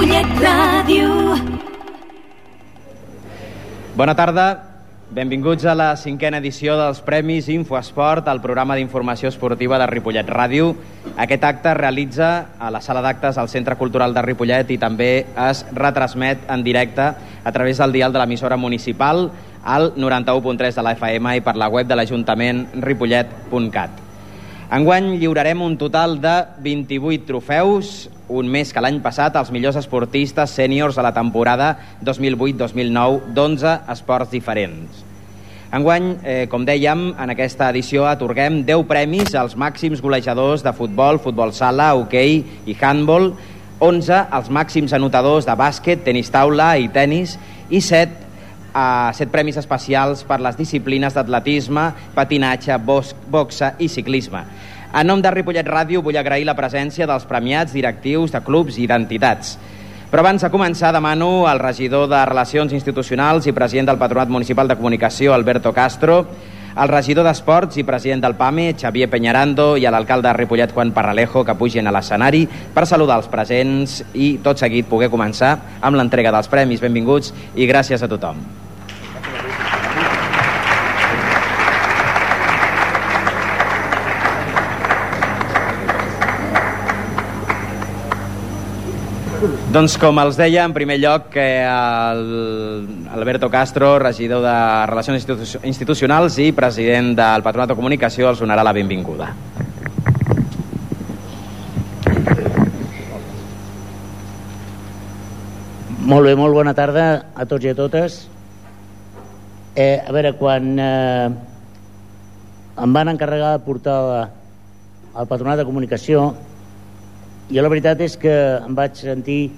Ripollet Ràdio. Bona tarda, benvinguts a la cinquena edició dels Premis Infoesport, el programa d'informació esportiva de Ripollet Ràdio. Aquest acte es realitza a la sala d'actes al Centre Cultural de Ripollet i també es retransmet en directe a través del dial de l'emissora municipal al 91.3 de la FM i per la web de l'Ajuntament ripollet.cat. Enguany lliurarem un total de 28 trofeus, un més que l'any passat, als millors esportistes sèniors de la temporada 2008-2009 d'11 esports diferents. Enguany, eh, com dèiem, en aquesta edició atorguem 10 premis als màxims golejadors de futbol, futbol sala, hoquei i handball, 11 als màxims anotadors de bàsquet, tenis taula i tennis i 7 a set premis especials per les disciplines d'atletisme, patinatge, boxa i ciclisme. En nom de Ripollet Ràdio vull agrair la presència dels premiats, directius de clubs i d'entitats. Però abans de començar demano al regidor de Relacions Institucionals i president del Patronat Municipal de Comunicació, Alberto Castro, al regidor d'Esports i president del PAME, Xavier Peñarando, i a l'alcalde de Ripollet, Juan Parralejo, que pugin a l'escenari per saludar els presents i tot seguit poder començar amb l'entrega dels premis. Benvinguts i gràcies a tothom. Doncs com els deia, en primer lloc, que el Alberto Castro, regidor de Relacions Institu Institucionals i president del Patronat de Comunicació, els donarà la benvinguda. Molt bé, molt bona tarda a tots i a totes. Eh, a veure, quan eh, em van encarregar de portar al Patronat de Comunicació, jo la veritat és que em vaig sentir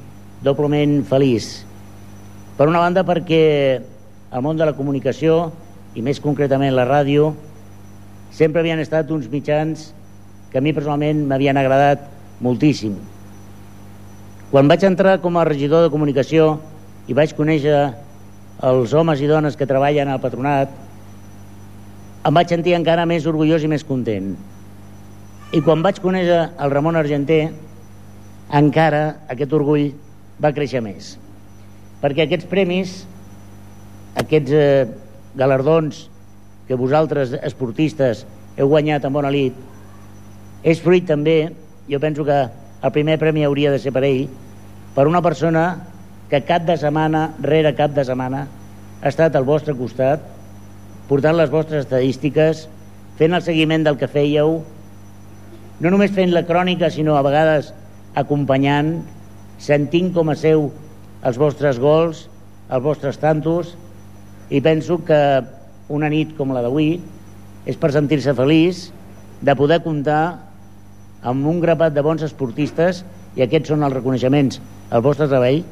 doblement feliç. Per una banda perquè el món de la comunicació, i més concretament la ràdio, sempre havien estat uns mitjans que a mi personalment m'havien agradat moltíssim. Quan vaig entrar com a regidor de comunicació i vaig conèixer els homes i dones que treballen al patronat, em vaig sentir encara més orgullós i més content. I quan vaig conèixer el Ramon Argenter, encara aquest orgull va créixer més. Perquè aquests premis, aquests eh, galardons que vosaltres, esportistes, heu guanyat en bona lit, és fruit també, jo penso que el primer premi hauria de ser per ell, per una persona que cap de setmana, rere cap de setmana, ha estat al vostre costat, portant les vostres estadístiques, fent el seguiment del que fèieu, no només fent la crònica, sinó a vegades acompanyant, sentint com a seu els vostres gols, els vostres tantos, i penso que una nit com la d'avui és per sentir-se feliç de poder comptar amb un grapat de bons esportistes i aquests són els reconeixements al vostre treball,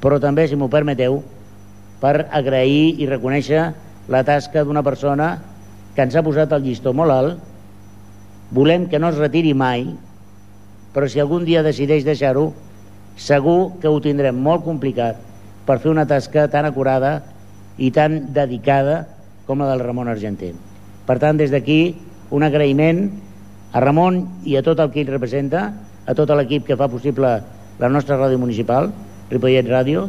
però també, si m'ho permeteu, per agrair i reconèixer la tasca d'una persona que ens ha posat el llistó molt alt, volem que no es retiri mai, però si algun dia decideix deixar-ho, segur que ho tindrem molt complicat per fer una tasca tan acurada i tan dedicada com la del Ramon Argenter. Per tant, des d'aquí, un agraïment a Ramon i a tot el que ell representa, a tot l'equip que fa possible la nostra ràdio municipal, Ripollet Ràdio,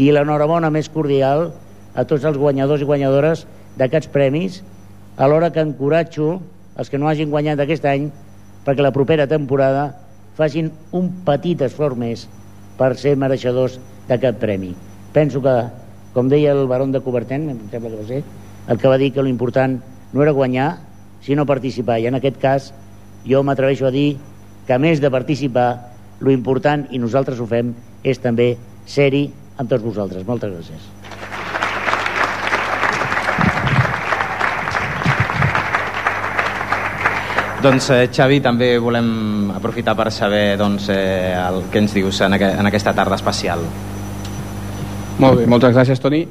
i l'enhorabona més cordial a tots els guanyadors i guanyadores d'aquests premis, alhora que encoratjo els que no hagin guanyat aquest any perquè la propera temporada facin un petit esforç més per ser mereixedors d'aquest premi. Penso que, com deia el baron de Coberten, em sembla que va ser, el que va dir que l'important no era guanyar, sinó participar. I en aquest cas jo m'atreveixo a dir que a més de participar, lo important, i nosaltres ho fem, és també ser-hi amb tots vosaltres. Moltes gràcies. Doncs eh, Xavi, també volem aprofitar per saber doncs, eh, el que ens dius en, aqu en aquesta tarda especial. Molt bé, moltes gràcies Toni.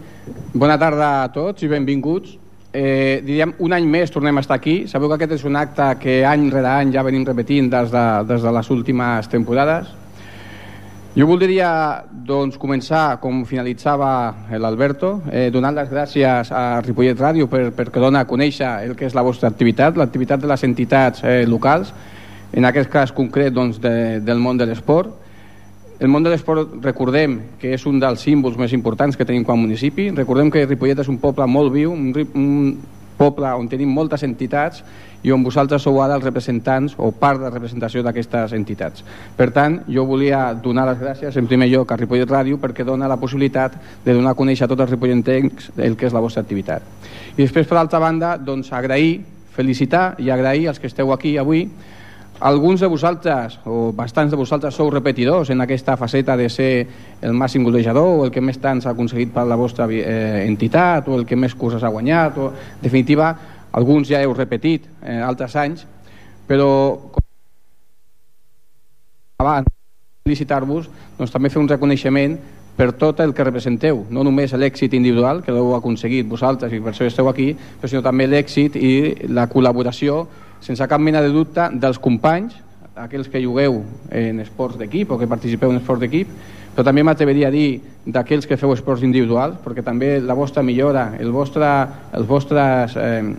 Bona tarda a tots i benvinguts. Eh, diríem, un any més tornem a estar aquí. Sabeu que aquest és un acte que any rere any ja venim repetint des de, des de les últimes temporades jo voldria doncs, començar com finalitzava l'Alberto, eh, donant les gràcies a Ripollet Ràdio per, perquè dona a conèixer el que és la vostra activitat, l'activitat de les entitats eh, locals, en aquest cas concret doncs, de, del món de l'esport. el món de l'esport recordem que és un dels símbols més importants que tenim com a municipi. Recordem que Ripollet és un poble molt viu, un, un poble on tenim moltes entitats i on vosaltres sou ara els representants o part de representació d'aquestes entitats. Per tant, jo volia donar les gràcies en primer lloc a Ripollet Ràdio perquè dona la possibilitat de donar a conèixer a tots els ripollentencs el que és la vostra activitat. I després, per altra banda, doncs agrair, felicitar i agrair als que esteu aquí avui alguns de vosaltres, o bastants de vosaltres, sou repetidors en aquesta faceta de ser el màxim golejador o el que més tants ha aconseguit per la vostra eh, entitat o el que més curses ha guanyat. O, en definitiva, alguns ja heu repetit en eh, altres anys, però abans felicitar-vos, doncs també fer un reconeixement per tot el que representeu, no només l'èxit individual, que l'heu aconseguit vosaltres i per això esteu aquí, però sinó també l'èxit i la col·laboració sense cap mena de dubte, dels companys, aquells que jugueu en esports d'equip o que participeu en esports d'equip, però també m'atreveria a dir d'aquells que feu esports individuals, perquè també la vostra millora, el vostre, els vostres, eh,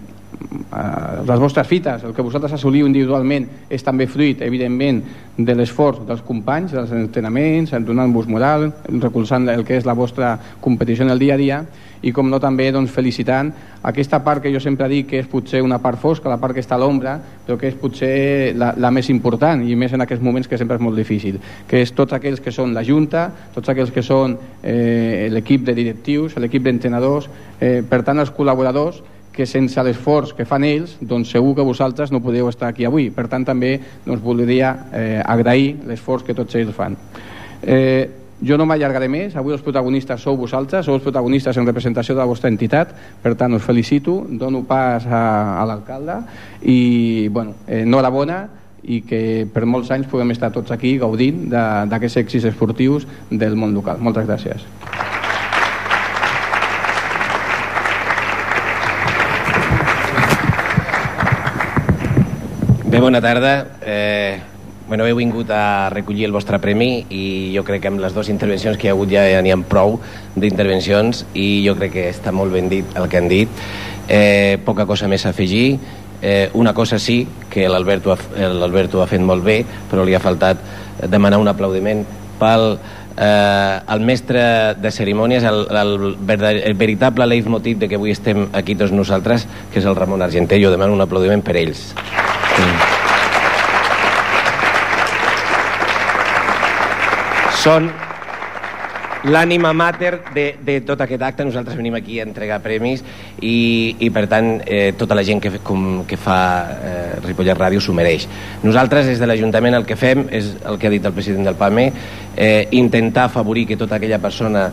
les vostres fites, el que vosaltres assoliu individualment és també fruit, evidentment, de l'esforç dels companys, dels entrenaments, donant-vos moral, recolzant el que és la vostra competició en el dia a dia, i com no també doncs, felicitant aquesta part que jo sempre dic que és potser una part fosca, la part que està a l'ombra, però que és potser la, la més important i més en aquests moments que sempre és molt difícil, que és tots aquells que són la Junta, tots aquells que són eh, l'equip de directius, l'equip d'entrenadors, eh, per tant els col·laboradors que sense l'esforç que fan ells, doncs segur que vosaltres no podeu estar aquí avui. Per tant, també doncs, voldria eh, agrair l'esforç que tots ells fan. Eh, jo no m'allargaré més, avui els protagonistes sou vosaltres, sou els protagonistes en representació de la vostra entitat, per tant us felicito, dono pas a, a l'alcalde i, bueno, eh, enhorabona i que per molts anys puguem estar tots aquí gaudint d'aquests èxits esportius del món local. Moltes gràcies. Bé, bona tarda. Eh, Bueno, heu vingut a recollir el vostre premi i jo crec que amb les dues intervencions que hi ha hagut ja n'hi ha prou d'intervencions i jo crec que està molt ben dit el que han dit. Eh, poca cosa més a afegir. Eh, una cosa sí, que l'Albert ho, ho ha fet molt bé, però li ha faltat demanar un aplaudiment pel eh, el mestre de cerimònies, el, el, el veritable leitmotiv de que avui estem aquí tots nosaltres, que és el Ramon Argenter. Jo demano un aplaudiment per ells. Mm. Són l'ànima mater de, de tot aquest acte. Nosaltres venim aquí a entregar premis i, i per tant, eh, tota la gent que, com, que fa eh, Ripollet Ràdio s'ho mereix. Nosaltres, des de l'Ajuntament, el que fem és el que ha dit el president del PAME, eh, intentar afavorir que tota aquella persona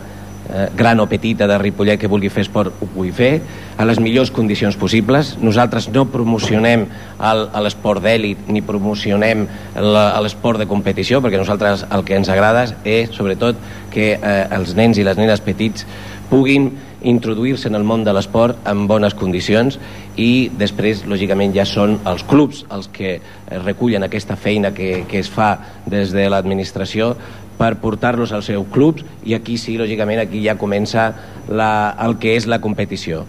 eh, gran o petita de Ripollet que vulgui fer esport ho pugui fer a les millors condicions possibles. Nosaltres no promocionem l'esport d'èlit ni promocionem l'esport de competició perquè nosaltres el que ens agrada és sobretot que eh, els nens i les nenes petits puguin introduir-se en el món de l'esport en bones condicions i després, lògicament, ja són els clubs els que recullen aquesta feina que, que es fa des de l'administració per portar-los als seus clubs i aquí sí, lògicament, aquí ja comença la, el que és la competició.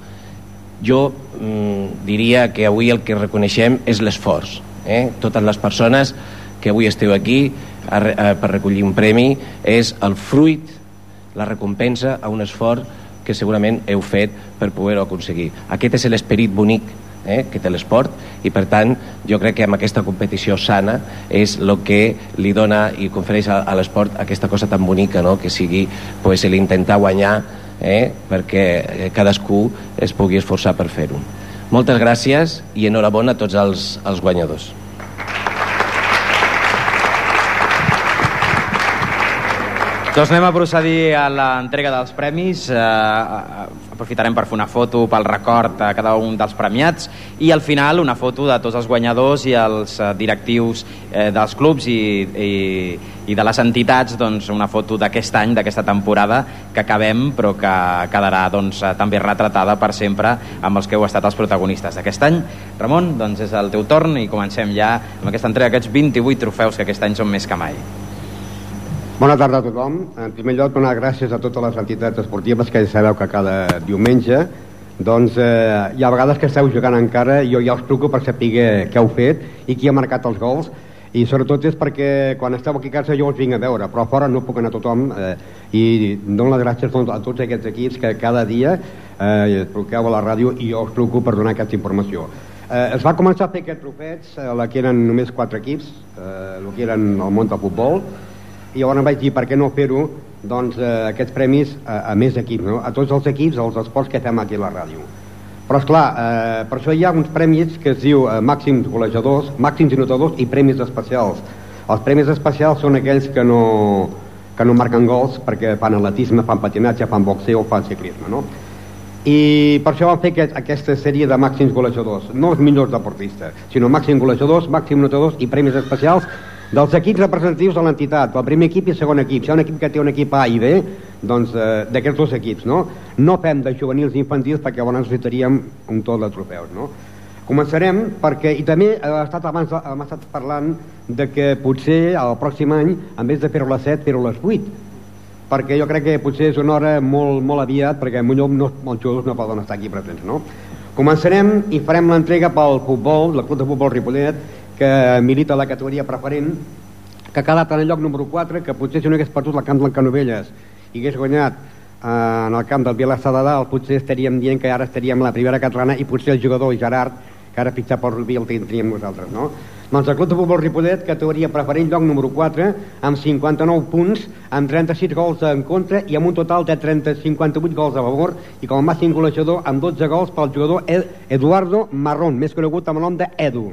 Jo mm, diria que avui el que reconeixem és l'esforç. Eh? Totes les persones que avui esteu aquí a, a, per recollir un premi és el fruit, la recompensa a un esforç que segurament heu fet per poder-ho aconseguir. Aquest és l'esperit bonic eh, que té l'esport i per tant jo crec que amb aquesta competició sana és el que li dona i confereix a, a l'esport aquesta cosa tan bonica no? que sigui pues, l'intentar guanyar eh, perquè cadascú es pugui esforçar per fer-ho. Moltes gràcies i enhorabona a tots els, els guanyadors. Doncs anem a procedir a l'entrega dels premis. Eh, aprofitarem per fer una foto pel record a cada un dels premiats i al final una foto de tots els guanyadors i els eh, directius eh, dels clubs i, i, i de les entitats, doncs, una foto d'aquest any, d'aquesta temporada que acabem però que quedarà doncs, eh, també retratada per sempre amb els que heu estat els protagonistes d'aquest any. Ramon, doncs és el teu torn i comencem ja amb aquesta entrega, aquests 28 trofeus que aquest any són més que mai. Bona tarda a tothom. En primer lloc, donar gràcies a totes les entitats esportives que ja sabeu que cada diumenge doncs eh, hi ha vegades que esteu jugant encara i jo ja us truco per saber què heu fet i qui ha marcat els gols i sobretot és perquè quan esteu aquí a casa jo us vinc a veure, però fora no puc anar a tothom eh, i dono les gràcies doncs, a tots aquests equips que cada dia eh, truqueu a la ràdio i jo us truco per donar aquesta informació. Eh, es va començar a fer aquests trofets, eh, la que eren només quatre equips, eh, el que eren el món del futbol, i llavors vaig dir per què no fer-ho doncs, eh, aquests premis a, a més equips, no? a tots els equips, els esports que fem aquí a la ràdio. Però, és clar, eh, per això hi ha uns premis que es diu eh, màxims golejadors, màxims anotadors i premis especials. Els premis especials són aquells que no, que no marquen gols perquè fan atletisme, fan patinatge, fan boxeo fan ciclisme, no? I per això vam fer aquest, aquesta sèrie de màxims golejadors, no els millors deportistes, sinó màxims golejadors, màxims notadors i premis especials dels equips representatius de l'entitat, el primer equip i el segon equip. Si hi ha un equip que té un equip A i B, doncs eh, d'aquests dos equips, no? No fem de juvenils i infantils perquè llavors necessitaríem un tot de trofeus, no? Començarem perquè, i també ha estat abans, hem estat parlant de que potser el pròxim any, en vez de fer-ho a les 7, fer-ho a les 8, perquè jo crec que potser és una hora molt, molt aviat perquè millor no, els jugadors no poden estar aquí presents, no? Començarem i farem l'entrega pel futbol, el Club de Futbol Ripollet, que milita a la categoria preferent, que ha quedat en el lloc número 4, que potser si no hagués perdut el camp del Canovelles i hagués guanyat eh, en el camp del Vilassar de Dalt, potser estaríem dient que ara estaríem a la primera catalana i potser el jugador Gerard, que ara pitjat pel Rubí el tindríem nosaltres, no? Doncs el Club de Futbol Ripollet, categoria preferent, lloc número 4, amb 59 punts, amb 36 gols en contra i amb un total de 30, 58 gols a favor i com a màxim golejador amb 12 gols pel jugador Eduardo Marrón, més conegut amb el nom d'Edu.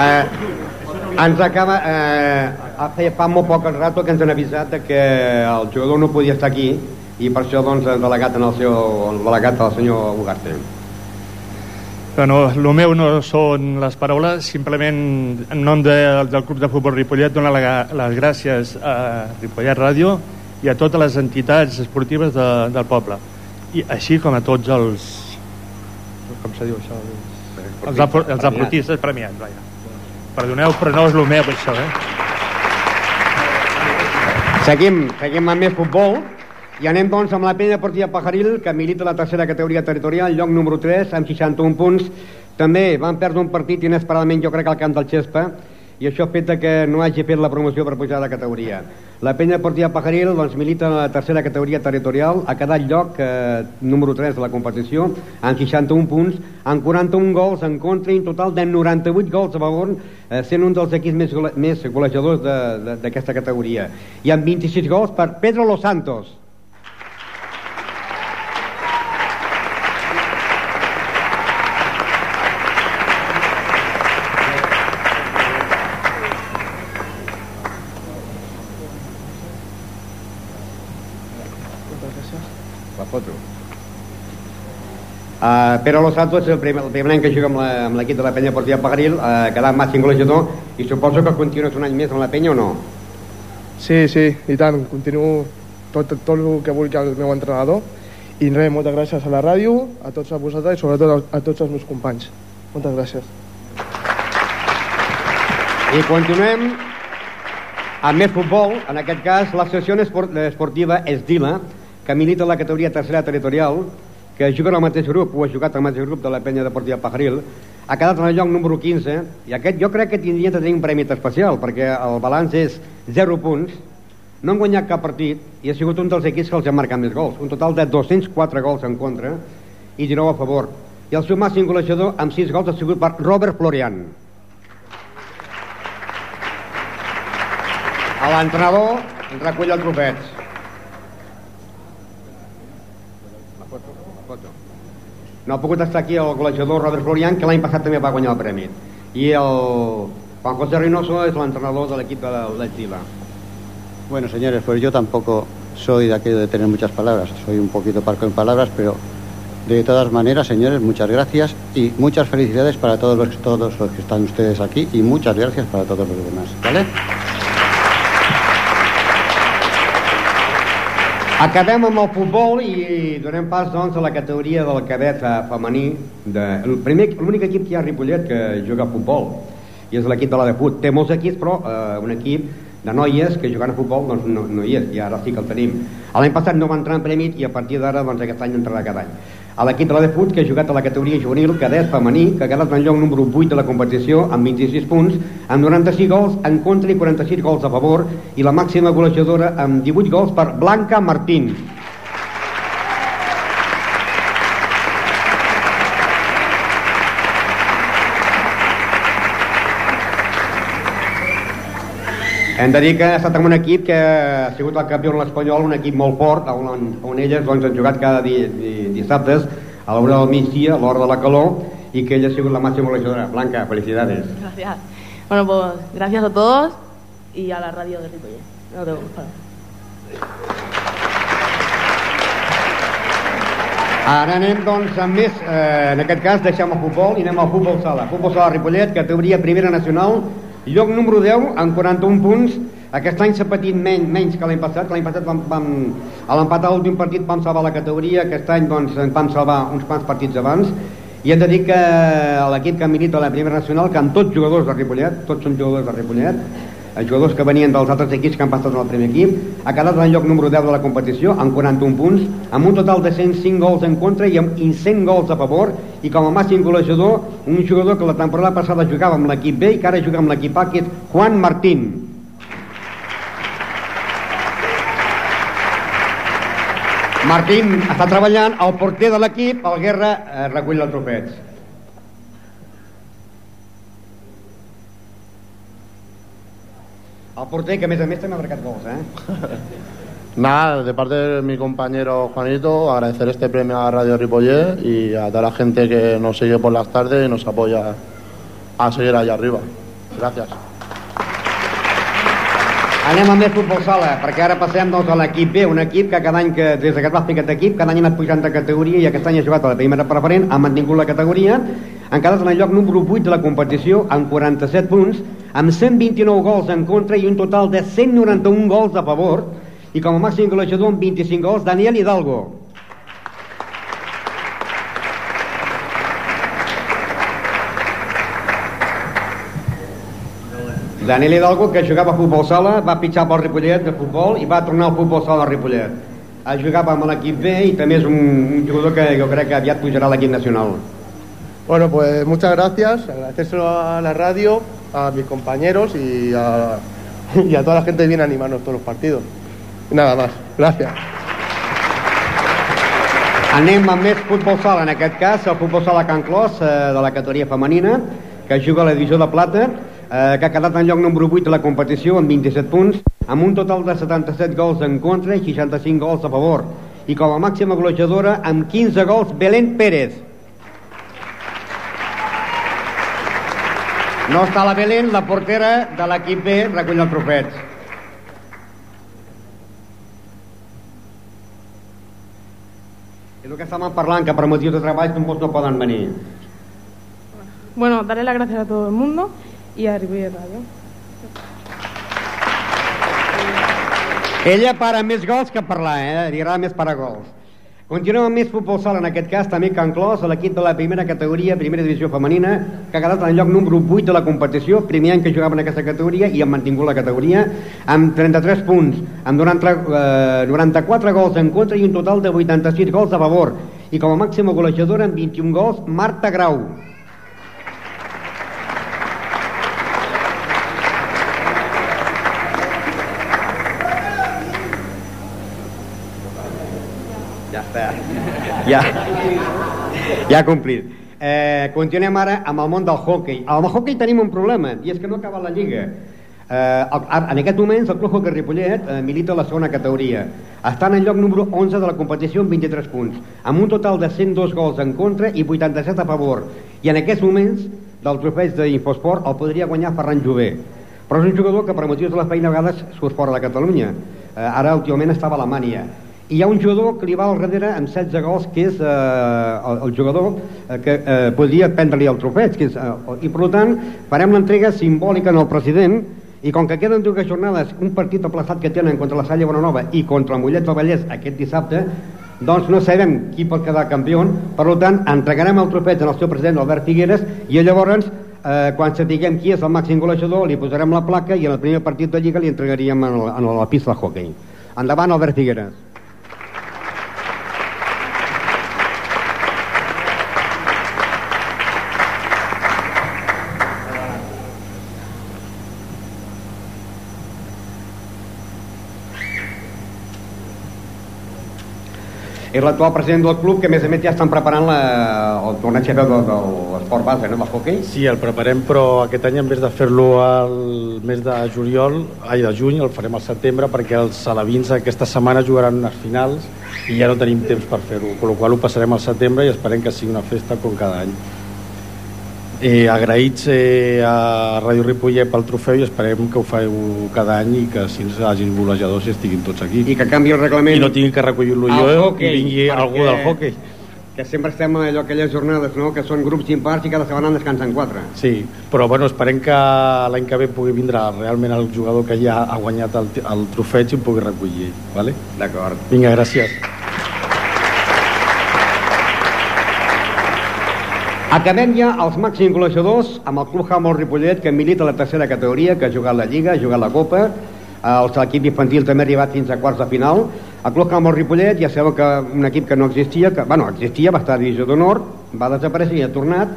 Eh, ens acaba... Eh, feia fa molt poc rato que ens han avisat de que el jugador no podia estar aquí i per això doncs el delegat en el seu el delegat el senyor Ugarte. Bueno, el meu no són les paraules, simplement en nom de, del Club de Futbol Ripollet donar les gràcies a Ripollet Ràdio i a totes les entitats esportives de, del poble i així com a tots els com se diu això els, els, els aportistes premiats, vaja. Perdoneu, però no és el meu, això, eh? Seguim, seguim amb més futbol i anem, doncs, amb la penya deportiva Pajaril, que milita la tercera categoria territorial, lloc número 3, amb 61 punts. També van perdre un partit inesperadament, jo crec, al camp del Xespa, i això fet que no hagi fet la promoció per pujar de categoria. La penya deportiva Pajaril doncs, milita en la tercera categoria territorial, ha quedat lloc eh, número 3 de la competició, amb 61 punts, amb 41 gols en contra i un total de 98 gols a favor, eh, sent un dels equips més, més golejadors d'aquesta categoria. I amb 26 gols per Pedro Los Santos, Uh, Pere Los Santos és el primer, el primer any que juga amb l'equip de la penya Portilla Pagaril, uh, quedant màxim golejador, i suposo que continues un any més amb la penya o no? Sí, sí, i tant, continuo tot, tot el que vulgui el meu entrenador, i res, moltes gràcies a la ràdio, a tots a vosaltres i sobretot a, a tots els meus companys. Moltes gràcies. I continuem amb més futbol, en aquest cas l'associació esportiva Esdila, que milita la categoria tercera territorial, que juga al mateix grup, o ha jugat al mateix grup de la penya deportiva Pajaril, ha quedat en el lloc número 15, i aquest jo crec que tindria de tenir un premi especial, perquè el balanç és 0 punts, no han guanyat cap partit, i ha sigut un dels equips que els ha marcat més gols, un total de 204 gols en contra i 19 a favor. I el seu màxim golejador amb 6 gols ha sigut per Robert Florian. L'entrenador recull els trofets. No ha pogut estar aquí el golejador Robert Florian, que l'any passat també va guanyar el premi. I el Juan José Reynoso es el entrenador del equipo de Chile. Bueno, señores, pues yo tampoco soy de aquello de tener muchas palabras. Soy un poquito parco en palabras, pero de todas maneras, señores, muchas gracias y muchas felicidades para todos los, todos los que están ustedes aquí y muchas gracias para todos los demás. ¿Vale? Acabem amb el futbol i donem pas doncs, a la categoria del cadet femení. De... L'únic equip que hi ha a Ripollet que juga a futbol i és l'equip de la de Put. Té molts equips, però eh, un equip de noies que jugant a futbol doncs, no, no hi és, i ara sí que el tenim. L'any passat no va entrar en premi i a partir d'ara doncs, aquest any entrarà cada any. A l'equip Fut, que ha jugat a la categoria juvenil cadet femení, que ha quedat en lloc número 8 de la competició amb 26 punts, amb 96 gols en contra i 46 gols a favor, i la màxima golejadora amb 18 gols per Blanca Martín. Hem de dir que ha estat amb un equip que ha sigut el campió en l'Espanyol, un equip molt fort, on, on elles doncs, han jugat cada di, di, dissabtes a l'hora del migdia, a l'hora de la calor, y que ella ha sido la máxima golejadora. Blanca, felicidades. Gracias. Bueno, pues gracias a todos y a la radio de Ripollet. No tengo. Ara anem, doncs, amb més... Eh, en aquest cas, deixem el futbol i anem al futbol sala. Futbol sala Ripollet, categoria primera nacional, lloc número 10, amb 41 punts. Aquest any s'ha patit menys, menys que l'any passat. L'any passat vam, vam, a l'empatar l'últim partit vam salvar la categoria. Aquest any doncs, vam salvar uns quants partits abans. I hem de dir que l'equip que milita a la primera nacional, que amb tots jugadors de Ripollet, tots són jugadors de Ripollet, els jugadors que venien dels altres equips que han passat al primer equip, ha quedat en lloc número 10 de la competició, amb 41 punts, amb un total de 105 gols en contra i amb 100 gols a favor, i com a màxim golejador, un jugador que la temporada passada jugava amb l'equip B i que ara juga amb l'equip A, que és Juan Martín. Martín està treballant, el porter de l'equip, el Guerra, eh, recull els trofets. El porter, que a més a més també ha marcat gols, eh? Nada, de parte de mi compañero Juanito, agradecer este premio a Radio Ripollet y a toda la gente que nos sigue por las tardes y nos apoya a seguir allá arriba. Gracias. Anem amb més futbol sala, perquè ara passem doncs, a l'equip B, un equip que cada any, que, des que es va fer aquest equip, cada any ha anat pujant de categoria i aquest any ha jugat a la primera preferent, ha mantingut la categoria, han quedat en el lloc número 8 de la competició amb 47 punts, amb 129 gols en contra i un total de 191 gols a favor, i com a màxim golejador amb 25 gols, Daniel Hidalgo. Daniel Hidalgo, que jugava a futbol sala, va pitjar pel Ripollet de futbol i va tornar al futbol sala al Ripollet. Ha jugava amb l'equip B i també és un, un jugador que jo crec que aviat pujarà a l'equip nacional. Bueno, pues muchas gracias. Agradecérselo a la radio, a mis compañeros y a, y a toda la gente que viene a animarnos todos los partidos. Nada más. Gracias. Anem amb més futbol sala, en aquest cas, el futbol sala Can Clos, eh, de la categoria femenina, que juga a la divisió de plata, eh, que ha quedat en lloc número 8 de la competició amb 27 punts, amb un total de 77 gols en contra i 65 gols a favor. I com a màxima golejadora, amb 15 gols, Belén Pérez. No està la Belén, la portera de l'equip B, recull trofets. És el que estàvem parlant, que per motius de treball no poden venir. Bueno, daré las gracias a todo el mundo y a Ripollet Radio. Ella para més gols que parlar, eh? Li agrada més parar gols. Continuem amb més futbol sala, en aquest cas també Can Clos, l'equip de la primera categoria, primera divisió femenina, que ha quedat en el lloc número 8 de la competició, primer any que jugava en aquesta categoria i han mantingut la categoria, amb 33 punts, amb 90, eh, 94 gols en contra i un total de 86 gols a favor. I com a màxima golejadora amb 21 gols, Marta Grau. Ja està. Ja, ja complit. Eh, continuem ara amb el món del hockey. Amb el hockey tenim un problema, i és que no acaba la lliga. Eh, en aquest moments el Club Hockey Ripollet eh, milita la segona categoria. Està en el lloc número 11 de la competició amb 23 punts, amb un total de 102 gols en contra i 87 a favor. I en aquests moments, del trofeig d'Infosport, el podria guanyar Ferran Jové. Però és un jugador que per motius de la feina a vegades surt fora de Catalunya. Eh, ara últimament estava a Alemanya. I hi ha un jugador que li va al darrere amb 16 gols, que és eh, el, el jugador eh, que eh, podria prendre-li el trofeig. Que és, eh, I per tant, farem l'entrega simbòlica al president i com que queden dues jornades, un partit aplaçat que tenen contra la Salle Bonanova i contra el Mollet del Vallès aquest dissabte, doncs no sabem qui pot quedar campió, per tant, entregarem el trofeig al seu president Albert Figueres i llavors eh, quan sapiguem qui és el màxim golejador, li posarem la placa i en el primer partit de Lliga li entregaríem en, el, en la pista de hockey. Endavant, Albert Figueres. És l'actual president del club que a més a més ja estan preparant la, el torneig de, de, de l'esport base, no? del. Sí, el preparem, però aquest any en vez de fer-lo al mes de juliol, ai, de juny, el farem al setembre perquè els alevins aquesta setmana jugaran unes finals i ja no tenim temps per fer-ho, per la qual ho passarem al setembre i esperem que sigui una festa com cada any. Eh, agraïts eh, a Ràdio Ripollet pel trofeu i esperem que ho feu cada any i que si ens hagin golejadors i estiguin tots aquí. I que canvi el reglament. I no tinguin que recollir-lo jo hockey, i vingui algú del hockey. Que sempre estem a allò, aquelles jornades, no?, que són grups impars i cada setmana en descansen quatre. Sí, però bueno, esperem que l'any que ve pugui vindre realment el jugador que ja ha guanyat el, el trofeig i ho pugui recollir, vale? D'acord. Vinga, gràcies. Acabem ja els màxims golejadors amb el Club Hamol Ripollet, que milita la tercera categoria, que ha jugat la Lliga, ha jugat la Copa, l'equip infantil també ha arribat fins a quarts de final. El Club Hamol Ripollet, ja sabeu que un equip que no existia, que, bueno, existia, va estar a divisió d'honor, va desaparèixer i ha tornat,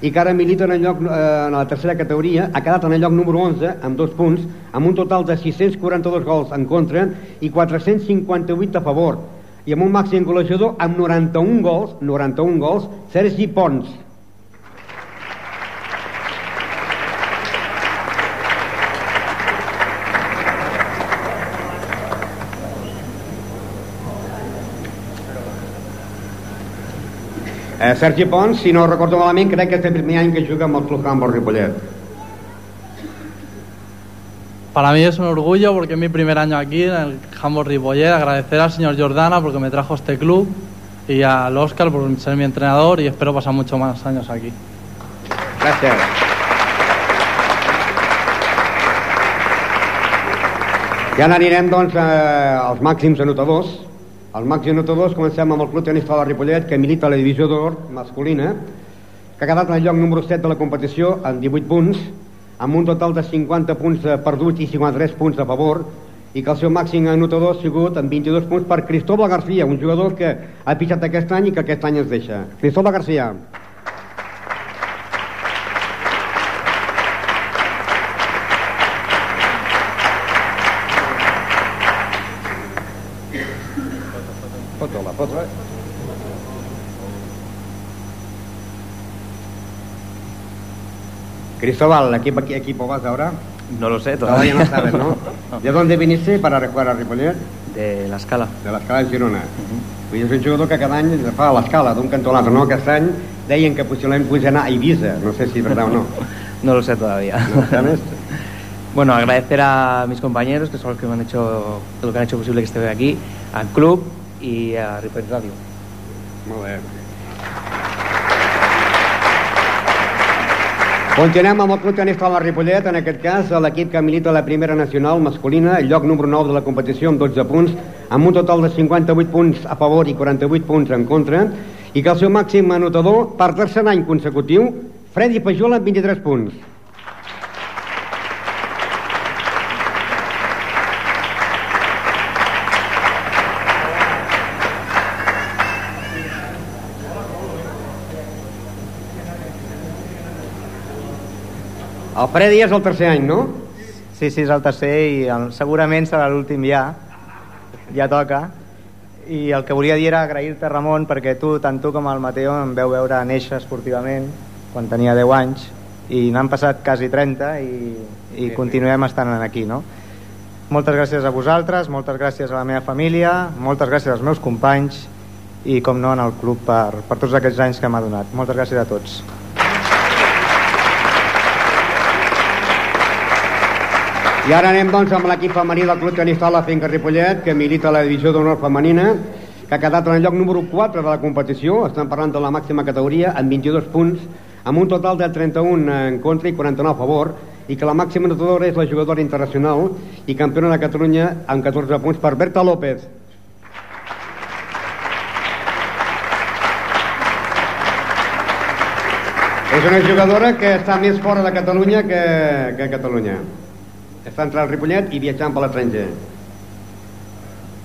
i que ara milita en, el lloc, eh, en la tercera categoria, ha quedat en el lloc número 11, amb dos punts, amb un total de 642 gols en contra i 458 a favor, i amb un màxim golejador amb 91 gols, 91 gols, Sergi Pons, Eh, Sergi Pons, si no recordo malament, crec que és el primer any que juga amb el Club Handball Ripollet. Para mí es un orgullo porque es mi primer año aquí en el Handball Ripollet. Agradecer al señor Jordana porque me trajo este club y al Oscar por ser mi entrenador y espero pasar muchos más años aquí. Gràcies. I ara anirem, doncs, eh, als màxims anotadors. Els màxims anotadors comencem amb el Club Tenista de la Ripollet, que milita a la divisió d'or masculina, que ha quedat en el lloc número 7 de la competició amb 18 punts, amb un total de 50 punts eh, perduts i 53 punts a favor, i que el seu màxim anotador ha sigut amb 22 punts per Cristóbal García, un jugador que ha pitjat aquest any i que aquest any es deixa. Cristóbal García. Foto, la foto, eh? Cristóbal, ¿equipo, qué equipo vas ahora? No lo sé Todavía todavía. no sabes, ¿no? ¿De dónde viniste para jugar a Ripollet? De la escala. De l'escala de Girona. Vull dir, és un jugador que cada any fa l'escala d'un cantó a l'altre, no? Aquest any deien que possiblement podia anar a Ibiza, no sé si és verdad o no. No lo sé todavía. No, ¿sabes? Bueno, agradecer a mis compañeros, que son los que me han hecho, lo que han hecho posible que esté aquí, al club y a Ripollet Radio. Molt bé. Continuem amb el Club Tenista de la Ripollet, en aquest cas l'equip que milita la primera nacional masculina, el lloc número 9 de la competició amb 12 punts, amb un total de 58 punts a favor i 48 punts en contra, i que el seu màxim anotador per tercer any consecutiu, Freddy Pajol amb 23 punts. El Freddy és el tercer any, no? Sí, sí, és el tercer i el, segurament serà l'últim ja. Ja toca. I el que volia dir era agrair-te, Ramon, perquè tu, tant tu com el Mateo, em veu veure néixer esportivament quan tenia 10 anys i n'han passat quasi 30 i, i continuem estant aquí, no? Moltes gràcies a vosaltres, moltes gràcies a la meva família, moltes gràcies als meus companys i, com no, en el club per, per tots aquests anys que m'ha donat. Moltes gràcies a tots. I ara anem doncs amb l'equip femení del Club Tenista de la Finca Ripollet, que milita la divisió d'honor femenina, que ha quedat en el lloc número 4 de la competició, estan parlant de la màxima categoria, amb 22 punts, amb un total de 31 en contra i 49 a favor, i que la màxima notadora és la jugadora internacional i campiona de Catalunya amb 14 punts per Berta López. És una jugadora que està més fora de Catalunya que, que a Catalunya. Està entrant al Ripollet i viatjant per l'estranger.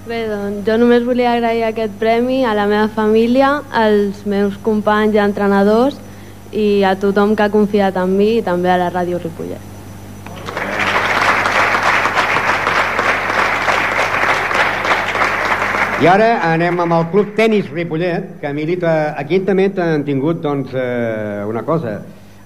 Bé, doncs jo només volia agrair aquest premi a la meva família, als meus companys i entrenadors i a tothom que ha confiat en mi i també a la Ràdio Ripollet. I ara anem amb el Club Tenis Ripollet, que milita... Aquí també han tingut doncs, eh, una cosa.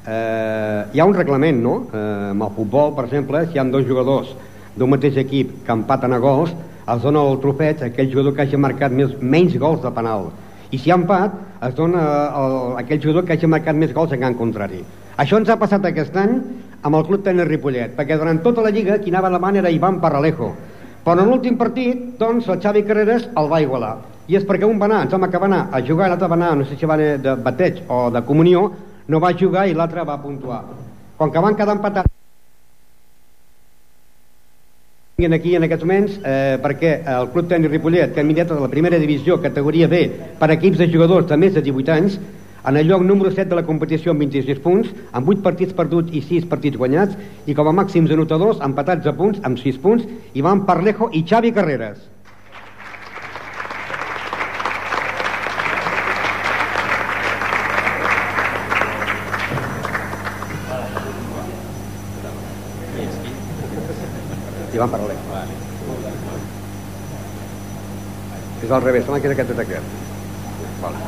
Eh, hi ha un reglament, no? Eh, amb el futbol, per exemple, si hi ha dos jugadors d'un mateix equip que empaten a gols, es dona el trofeig a aquell jugador que hagi marcat més, menys gols de penal. I si hi ha empat, es dona el, aquell jugador que hagi marcat més gols en camp contrari. Això ens ha passat aquest any amb el Club Tenis Ripollet, perquè durant tota la lliga qui anava davant era Ivan Parralejo, però en l'últim partit, doncs, el Xavi Carreras el va igualar. I és perquè un va anar, em sembla que va anar a jugar l'altre va anar, no sé si va anar de bateig o de comunió, no va jugar i l'altre va puntuar. Com que van quedar empatats aquí en aquests moments eh, perquè el Club Tenis Ripollet, que ha de la primera divisió, categoria B, per equips de jugadors de més de 18 anys, en el lloc número 7 de la competició amb 26 punts, amb 8 partits perduts i 6 partits guanyats, i com a màxims anotadors, empatats a punts, amb 6 punts, Ivan Parlejo i Xavi Carreras. Ivan Parlejo. És al revés, sembla que és aquest aquest. Vale.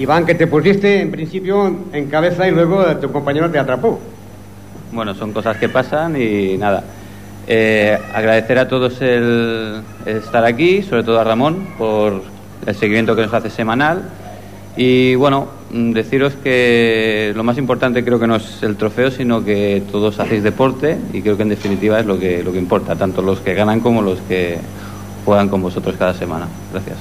Iván, que te pusiste en principio en cabeza y luego tu compañero te atrapó. Bueno, son cosas que pasan y nada. Eh, agradecer a todos el, estar aquí, sobre todo a Ramón por el seguimiento que nos hace semanal. Y bueno, deciros que lo más importante creo que no es el trofeo, sino que todos hacéis deporte y creo que en definitiva es lo que, lo que importa, tanto los que ganan como los que juegan con vosotros cada semana. Gracias.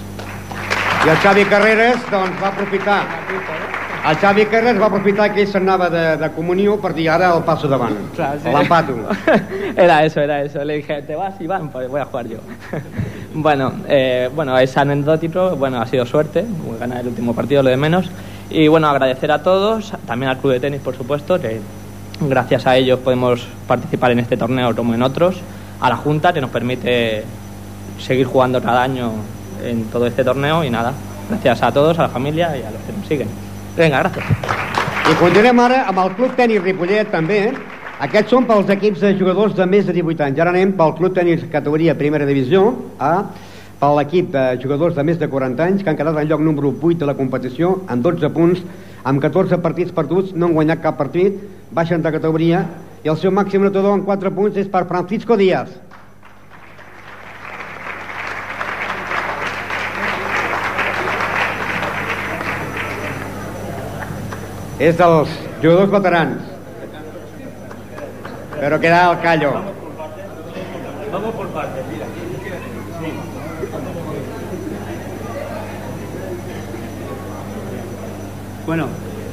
I el Xavi Carreras doncs, va aprofitar el Xavi Carreras va aprofitar que ell s'anava de, de comunió per dir ara el passo davant Claro, sí. l'empato Era eso, era eso. Le dije, ¿te vas, Iván? Pues voy a jugar yo. bueno, eh, bueno, es anecdótico, bueno, ha sido suerte, ganar el último partido, lo de menos. Y bueno, agradecer a todos, también al Club de Tenis, por supuesto, que gracias a ellos podemos participar en este torneo como en otros, a la Junta, que nos permite seguir jugando cada año en todo este torneo y nada, gracias a todos, a la familia y a los que nos siguen. Venga, gracias. I continuem ara amb el Club Tenis Ripollet també. Aquests són pels equips de jugadors de més de 18 anys. Ara anem pel Club Tenis categoria Primera Divisió A, per l'equip de jugadors de més de 40 anys que han quedat en lloc número 8 de la competició amb 12 punts, amb 14 partits perduts, no han guanyat cap partit, baixen de categoria i el seu màxim notador en 4 punts és per Francisco Díaz. És dels jugadors veterans però queda el callo Vamos por partes, mira. Bueno,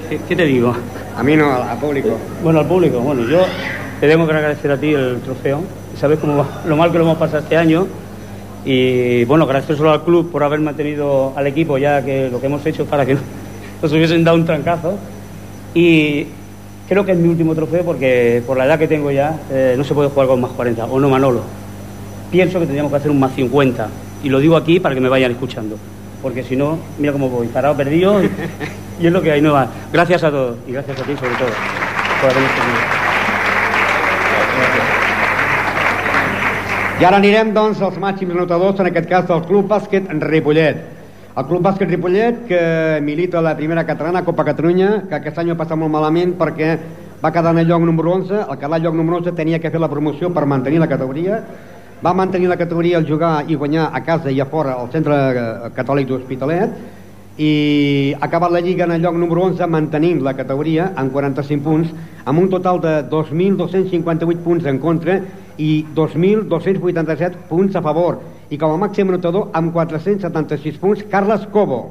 ¿qué, qué te digo? A mí no, al público. Bueno, al público. Bueno, yo te tengo que agradecer a ti el trofeo. Sabes cómo va- lo mal que lo hemos pasado este año. Y bueno, agradecer solo al club por haber mantenido al equipo ya que lo que hemos hecho para que nos hubiesen dado un trancazo. Y creo que es mi último trofeo porque por la edad que tengo ya eh, no se puede jugar con más 40. ¿O no, Manolo? Pienso que tendríamos que hacer un más 50. Y lo digo aquí para que me vayan escuchando. Porque si no, mira cómo voy, parado, perdido. Y, y es lo que hay, no va. Gracias a todos. Y gracias a ti sobre todo por habernos. I ara anirem, doncs, als màxims anotadors, en aquest cas del Club Bàsquet Ripollet. El Club Bàsquet Ripollet, que milita la primera catalana, Copa Catalunya, que aquest any ho ha passat molt malament perquè va quedar en el lloc número 11, el quedar al lloc número 11 tenia que fer la promoció per mantenir la categoria, va mantenir la categoria al jugar i guanyar a casa i a fora al centre eh, catòlic d'Hospitalet, i ha acabat la Lliga en el lloc número 11 mantenint la categoria amb 45 punts amb un total de 2.258 punts en contra i 2.287 punts a favor i com a màxim anotador amb 476 punts Carles Cobo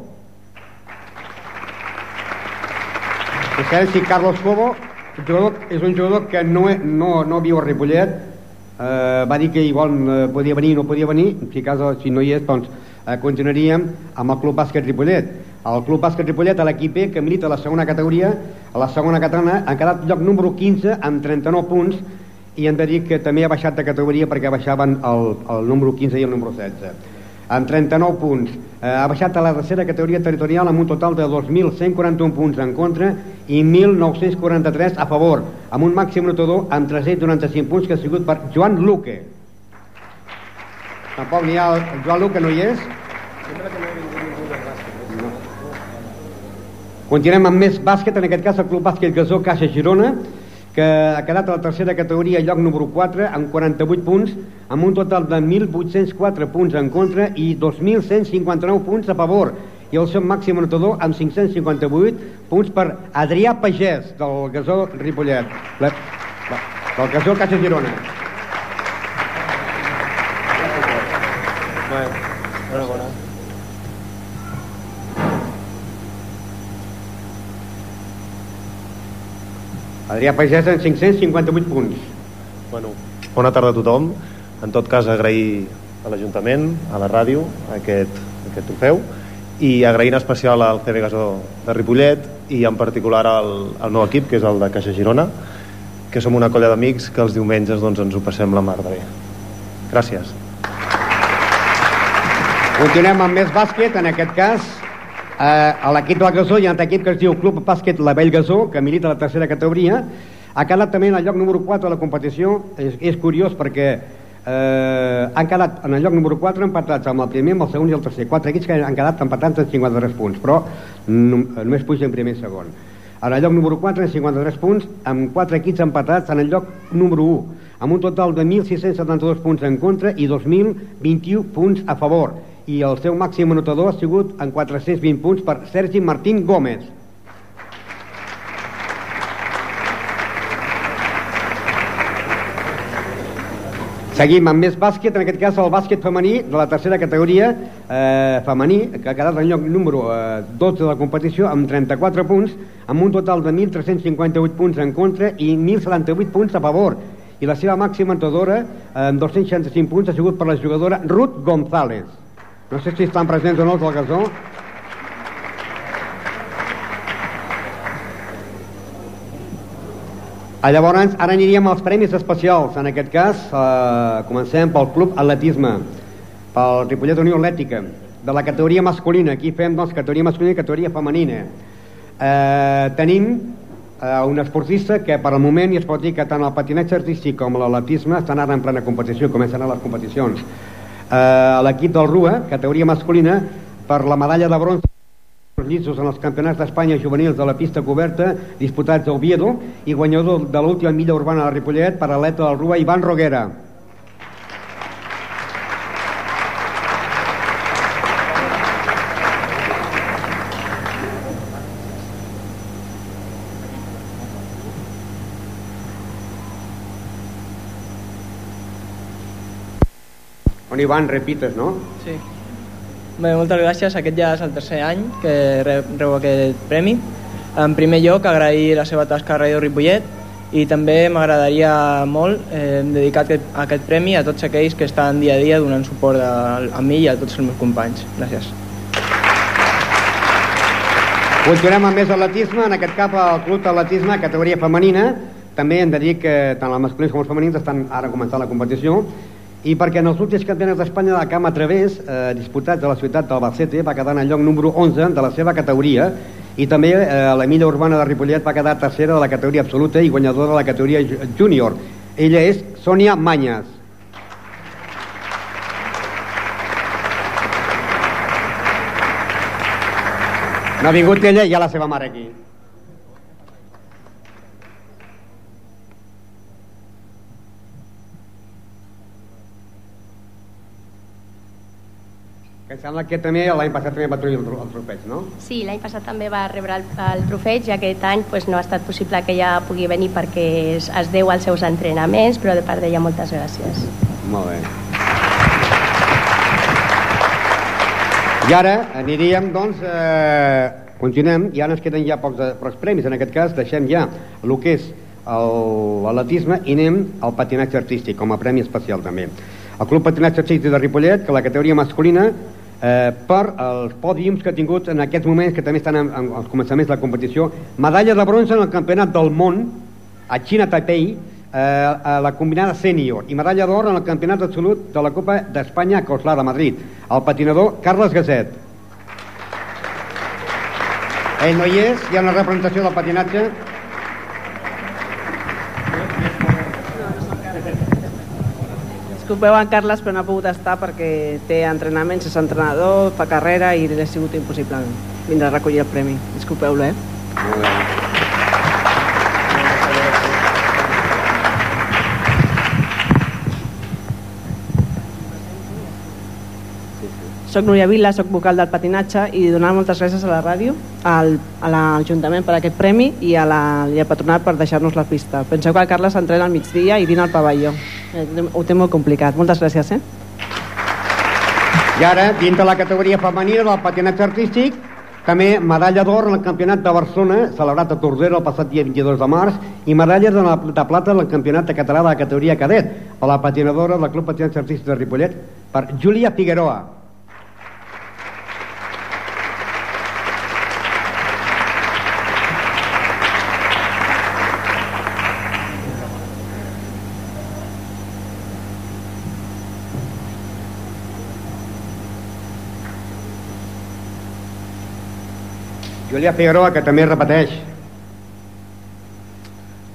i sabeu si Carlos Cobo jugador, és un jugador que no, no, no viu a Ripollet, eh, va dir que igual eh, podia venir no podia venir, si, cas, si no hi és, doncs eh, continuaríem amb el Club Bàsquet Ripollet. El Club Bàsquet Ripollet, a l'equip E, que milita la segona categoria, a la segona catalana, ha quedat lloc número 15 amb 39 punts i hem de dir que també ha baixat de categoria perquè baixaven el, el número 15 i el número 16 amb 39 punts. Eh, ha baixat a la tercera categoria territorial amb un total de 2.141 punts en contra i 1.943 a favor, amb un màxim notador amb 395 punts que ha sigut per Joan Luque. Tampoc n'hi ha Joan Luque, no hi és? Continuem amb més bàsquet, en aquest cas el Club Bàsquet Gasó Caixa Girona, que ha quedat a la tercera categoria, lloc número 4, amb 48 punts, amb un total de 1.804 punts en contra i 2.159 punts a favor. I el seu màxim anotador amb 558 punts per Adrià Pagès, del Gasó Ripollet, la, la, del Gasó Caixa Girona. Adrià Pagès amb 558 punts. Bueno, bona tarda a tothom. En tot cas, agrair a l'Ajuntament, a la ràdio, aquest, aquest trofeu i agrair en especial al CB Gasó de Ripollet i en particular al, al nou equip, que és el de Caixa Girona, que som una colla d'amics que els diumenges doncs, ens ho passem la mar de bé. Gràcies. Continuem amb més bàsquet, en aquest cas a l'equip del Gasó hi ha un equip que es diu Club Bàsquet La Vell Gasó, que milita la tercera categoria, ha quedat també en el lloc número 4 de la competició, és, és curiós perquè eh, han quedat en el lloc número 4 empatats amb el primer, amb el segon i el tercer, quatre equips que han quedat empatats en 53 punts, però no, només pugen primer i segon. En el lloc número 4, en 53 punts, amb 4 equips empatats en el lloc número 1, amb un total de 1.672 punts en contra i 2.021 punts a favor. I el seu màxim anotador ha sigut en 420 punts per Sergi Martín Gómez. Seguim amb més bàsquet, en aquest cas el bàsquet femení de la tercera categoria eh, femení, que ha quedat en lloc número eh, 12 de la competició amb 34 punts, amb un total de 1.358 punts en contra i 1.078 punts a favor. I la seva màxima anotadora, eh, amb 265 punts, ha sigut per la jugadora Ruth González. No sé si estan presents o no els del gasó. Ah, llavors, ara aniríem als premis especials. En aquest cas, eh, comencem pel Club Atletisme, pel Ripollet Unió Atlètica, de la categoria masculina. Aquí fem doncs, categoria masculina i categoria femenina. Eh, tenim eh, un esportista que per al moment i es pot dir que tant el patinatge artístic com l'atletisme estan ara en plena competició, comencen a les competicions. Eh, L'equip del RUA, categoria masculina, per la medalla de bronze els lliços en els campionats d'Espanya juvenils de la pista coberta disputats a Oviedo i guanyador de l'última milla urbana de Ripollet per atleta del RUA Ivan Roguera. On Ivan, repites, no? Sí. Bé, moltes gràcies. Aquest ja és el tercer any que rebo aquest premi. En primer lloc, agrair la seva tasca a Ràdio Ripollet i també m'agradaria molt eh, dedicar aquest, aquest premi a tots aquells que estan dia a dia donant suport a, a mi i a tots els meus companys. Gràcies. Continuem amb més atletisme, en aquest cap el club d'atletisme, categoria femenina. També hem de dir que tant els masculins com els femenins estan ara començant la competició i perquè en els últims campionats d'Espanya de camp a través, eh, disputats a la ciutat d'Albacete, va quedar en el lloc número 11 de la seva categoria i també eh, la milla urbana de Ripollet va quedar tercera de la categoria absoluta i guanyadora de la categoria júnior. Ella és Sònia Manyes. No ha vingut ella i hi ha la seva mare aquí. Sembla que també l'any passat també va tenir el, el trofeig, no? Sí, l'any passat també va rebre el, el trofeig i aquest any pues, no ha estat possible que ella pugui venir perquè es, es deu als seus entrenaments, però de part d'ella moltes gràcies. Molt bé. I ara aniríem, doncs, eh, continuem, i ara ens queden ja pocs, pocs premis. En aquest cas deixem ja el que és l'atletisme i anem al patinatge artístic com a premi especial també. El Club Patinatge Artístic de Ripollet, que la categoria masculina eh, per els pòdiums que ha tingut en aquests moments, que també estan en, en els començaments de la competició, medalla de bronze en el Campionat del Món a Xina Taipei, eh, a la combinada sènior, i medalla d'or en el Campionat absolut de la Copa d'Espanya a Coslada, Madrid, el patinador Carles Gasset. Ell no hi és, hi ha una representació del patinatge. Disculpeu en Carles, però no ha pogut estar perquè té entrenaments, és entrenador, fa carrera i li ha sigut impossible vindre a recollir el premi. Disculpeu-lo, eh? Soc Núria Vila, soc vocal del patinatge i donar moltes gràcies a la ràdio, al, a l'Ajuntament per aquest premi i, a la, i al patronat per deixar-nos la pista. Penseu que el Carles entrena al migdia i dina al pavelló. Eh, Ho té molt complicat. Moltes gràcies, eh? I ara, dins de la categoria femenina del patinatge artístic, també medalla d'or en el Campionat de Barcelona, celebrat a Tordera el passat dia 22 de març, i medalla de, la, de plata en el Campionat de Català de la categoria cadet, per la patinadora del Club Patinatge Artístic de Ripollet, per Júlia Figueroa. Júlia Figueroa, que també repeteix.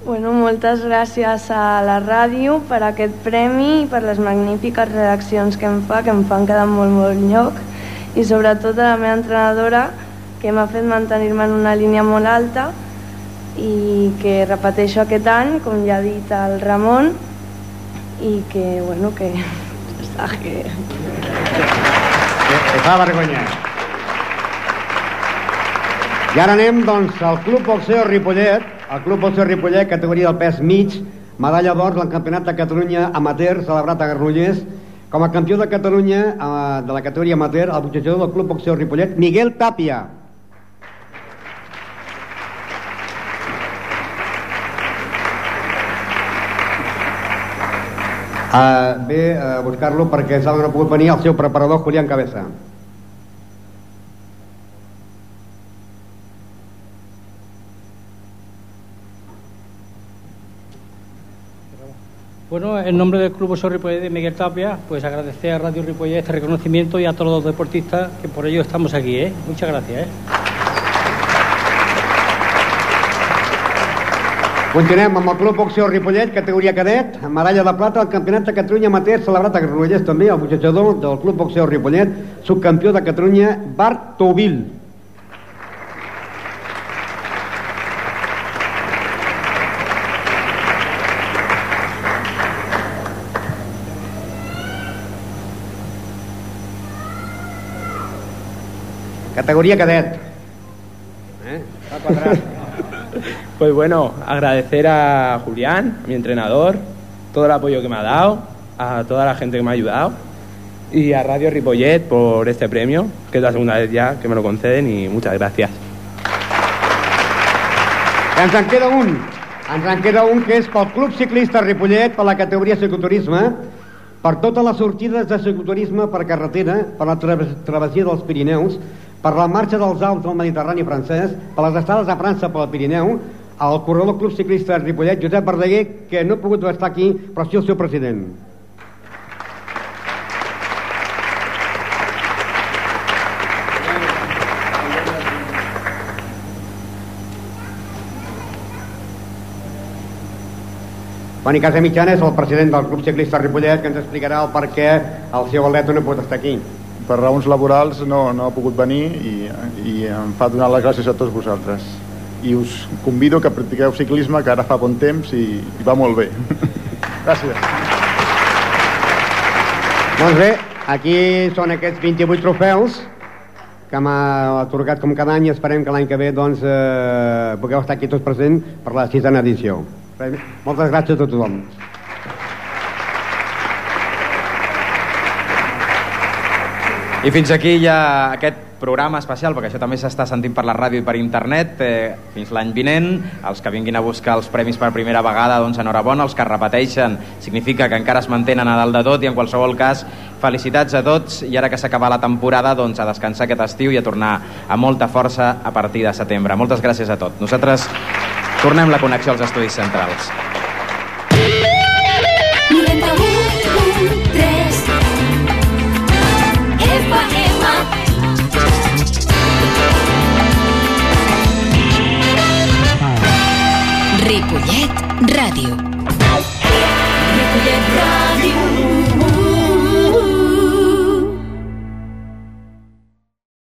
Bueno, moltes gràcies a la ràdio per aquest premi i per les magnífiques redaccions que em fa, que em fan quedar molt, molt lloc i sobretot a la meva entrenadora que m'ha fet mantenir-me en una línia molt alta i que repeteixo aquest any, com ja ha dit el Ramon, i que, bueno, que... que... Que fa vergonya. I ara anem, doncs, al Club Boxeo Ripollet, el Club Boxeo Ripollet, categoria del pes mig, medalla d'or al Campionat de Catalunya amateur, celebrat a Granollers, com a campió de Catalunya eh, de la categoria amateur, el boxejador del Club Boxeo Ripollet, Miguel Tàpia. Uh, ve a buscar-lo perquè s'ha no pogut venir el seu preparador Julián Cabeza. Bueno, en nombre del Club Oso Ripollet de Miguel Tapia, pues agradecer a Radio Ripollet este reconocimiento y a todos los deportistas que por ello estamos aquí, ¿eh? Muchas gracias, ¿eh? Continuem amb el Club Boxeo Ripollet, categoria cadet, medalla de plata al Campionat de Catalunya Amateur, celebrat a Granollers també, el boxejador del Club Boxeo Ripollet, subcampió de Catalunya, Bart. Categoría cadet. ¿Eh? Pues bueno, agradecer a Julián, mi entrenador, todo el apoyo que me ha dado, a toda la gente que me ha ayudado y a Radio Ripollet por este premio, que es la segunda vez ya que me lo conceden y muchas gracias. Ens en queda un. Ens en queda un que és pel Club Ciclista Ripollet, per la categoria cicloturisme, per totes les sortides de cicloturisme per carretera, per la traves- travessia dels Pirineus, per la marxa dels Alps del Mediterrani francès, per les estades a França pel Pirineu, el corredor Club Ciclista Ripollet, Josep Verdaguer, que no ha pogut estar aquí, però sí el seu president. Toni Casa Mitjana és el president del Club Ciclista Ripollet que ens explicarà el per què el seu atleta no pot estar aquí. Per raons laborals no, no ha pogut venir i, i em fa donar les gràcies a tots vosaltres i us convido que practiqueu ciclisme que ara fa bon temps i, i va molt bé gràcies Doncs bé, aquí són aquests 28 trofeus que m'ha atorgat com cada any i esperem que l'any que ve doncs, eh, pugueu estar aquí tots presents per la sisena edició. Moltes gràcies a tothom. I fins aquí ja aquest programa especial, perquè això també s'està sentint per la ràdio i per internet, eh, fins l'any vinent. Els que vinguin a buscar els premis per primera vegada, doncs enhorabona. Els que repeteixen significa que encara es mantenen a dalt de tot i en qualsevol cas, felicitats a tots i ara que s'acaba la temporada, doncs a descansar aquest estiu i a tornar amb molta força a partir de setembre. Moltes gràcies a tots. Nosaltres tornem la connexió als estudis centrals. Ràdio. Ripollet Ràdio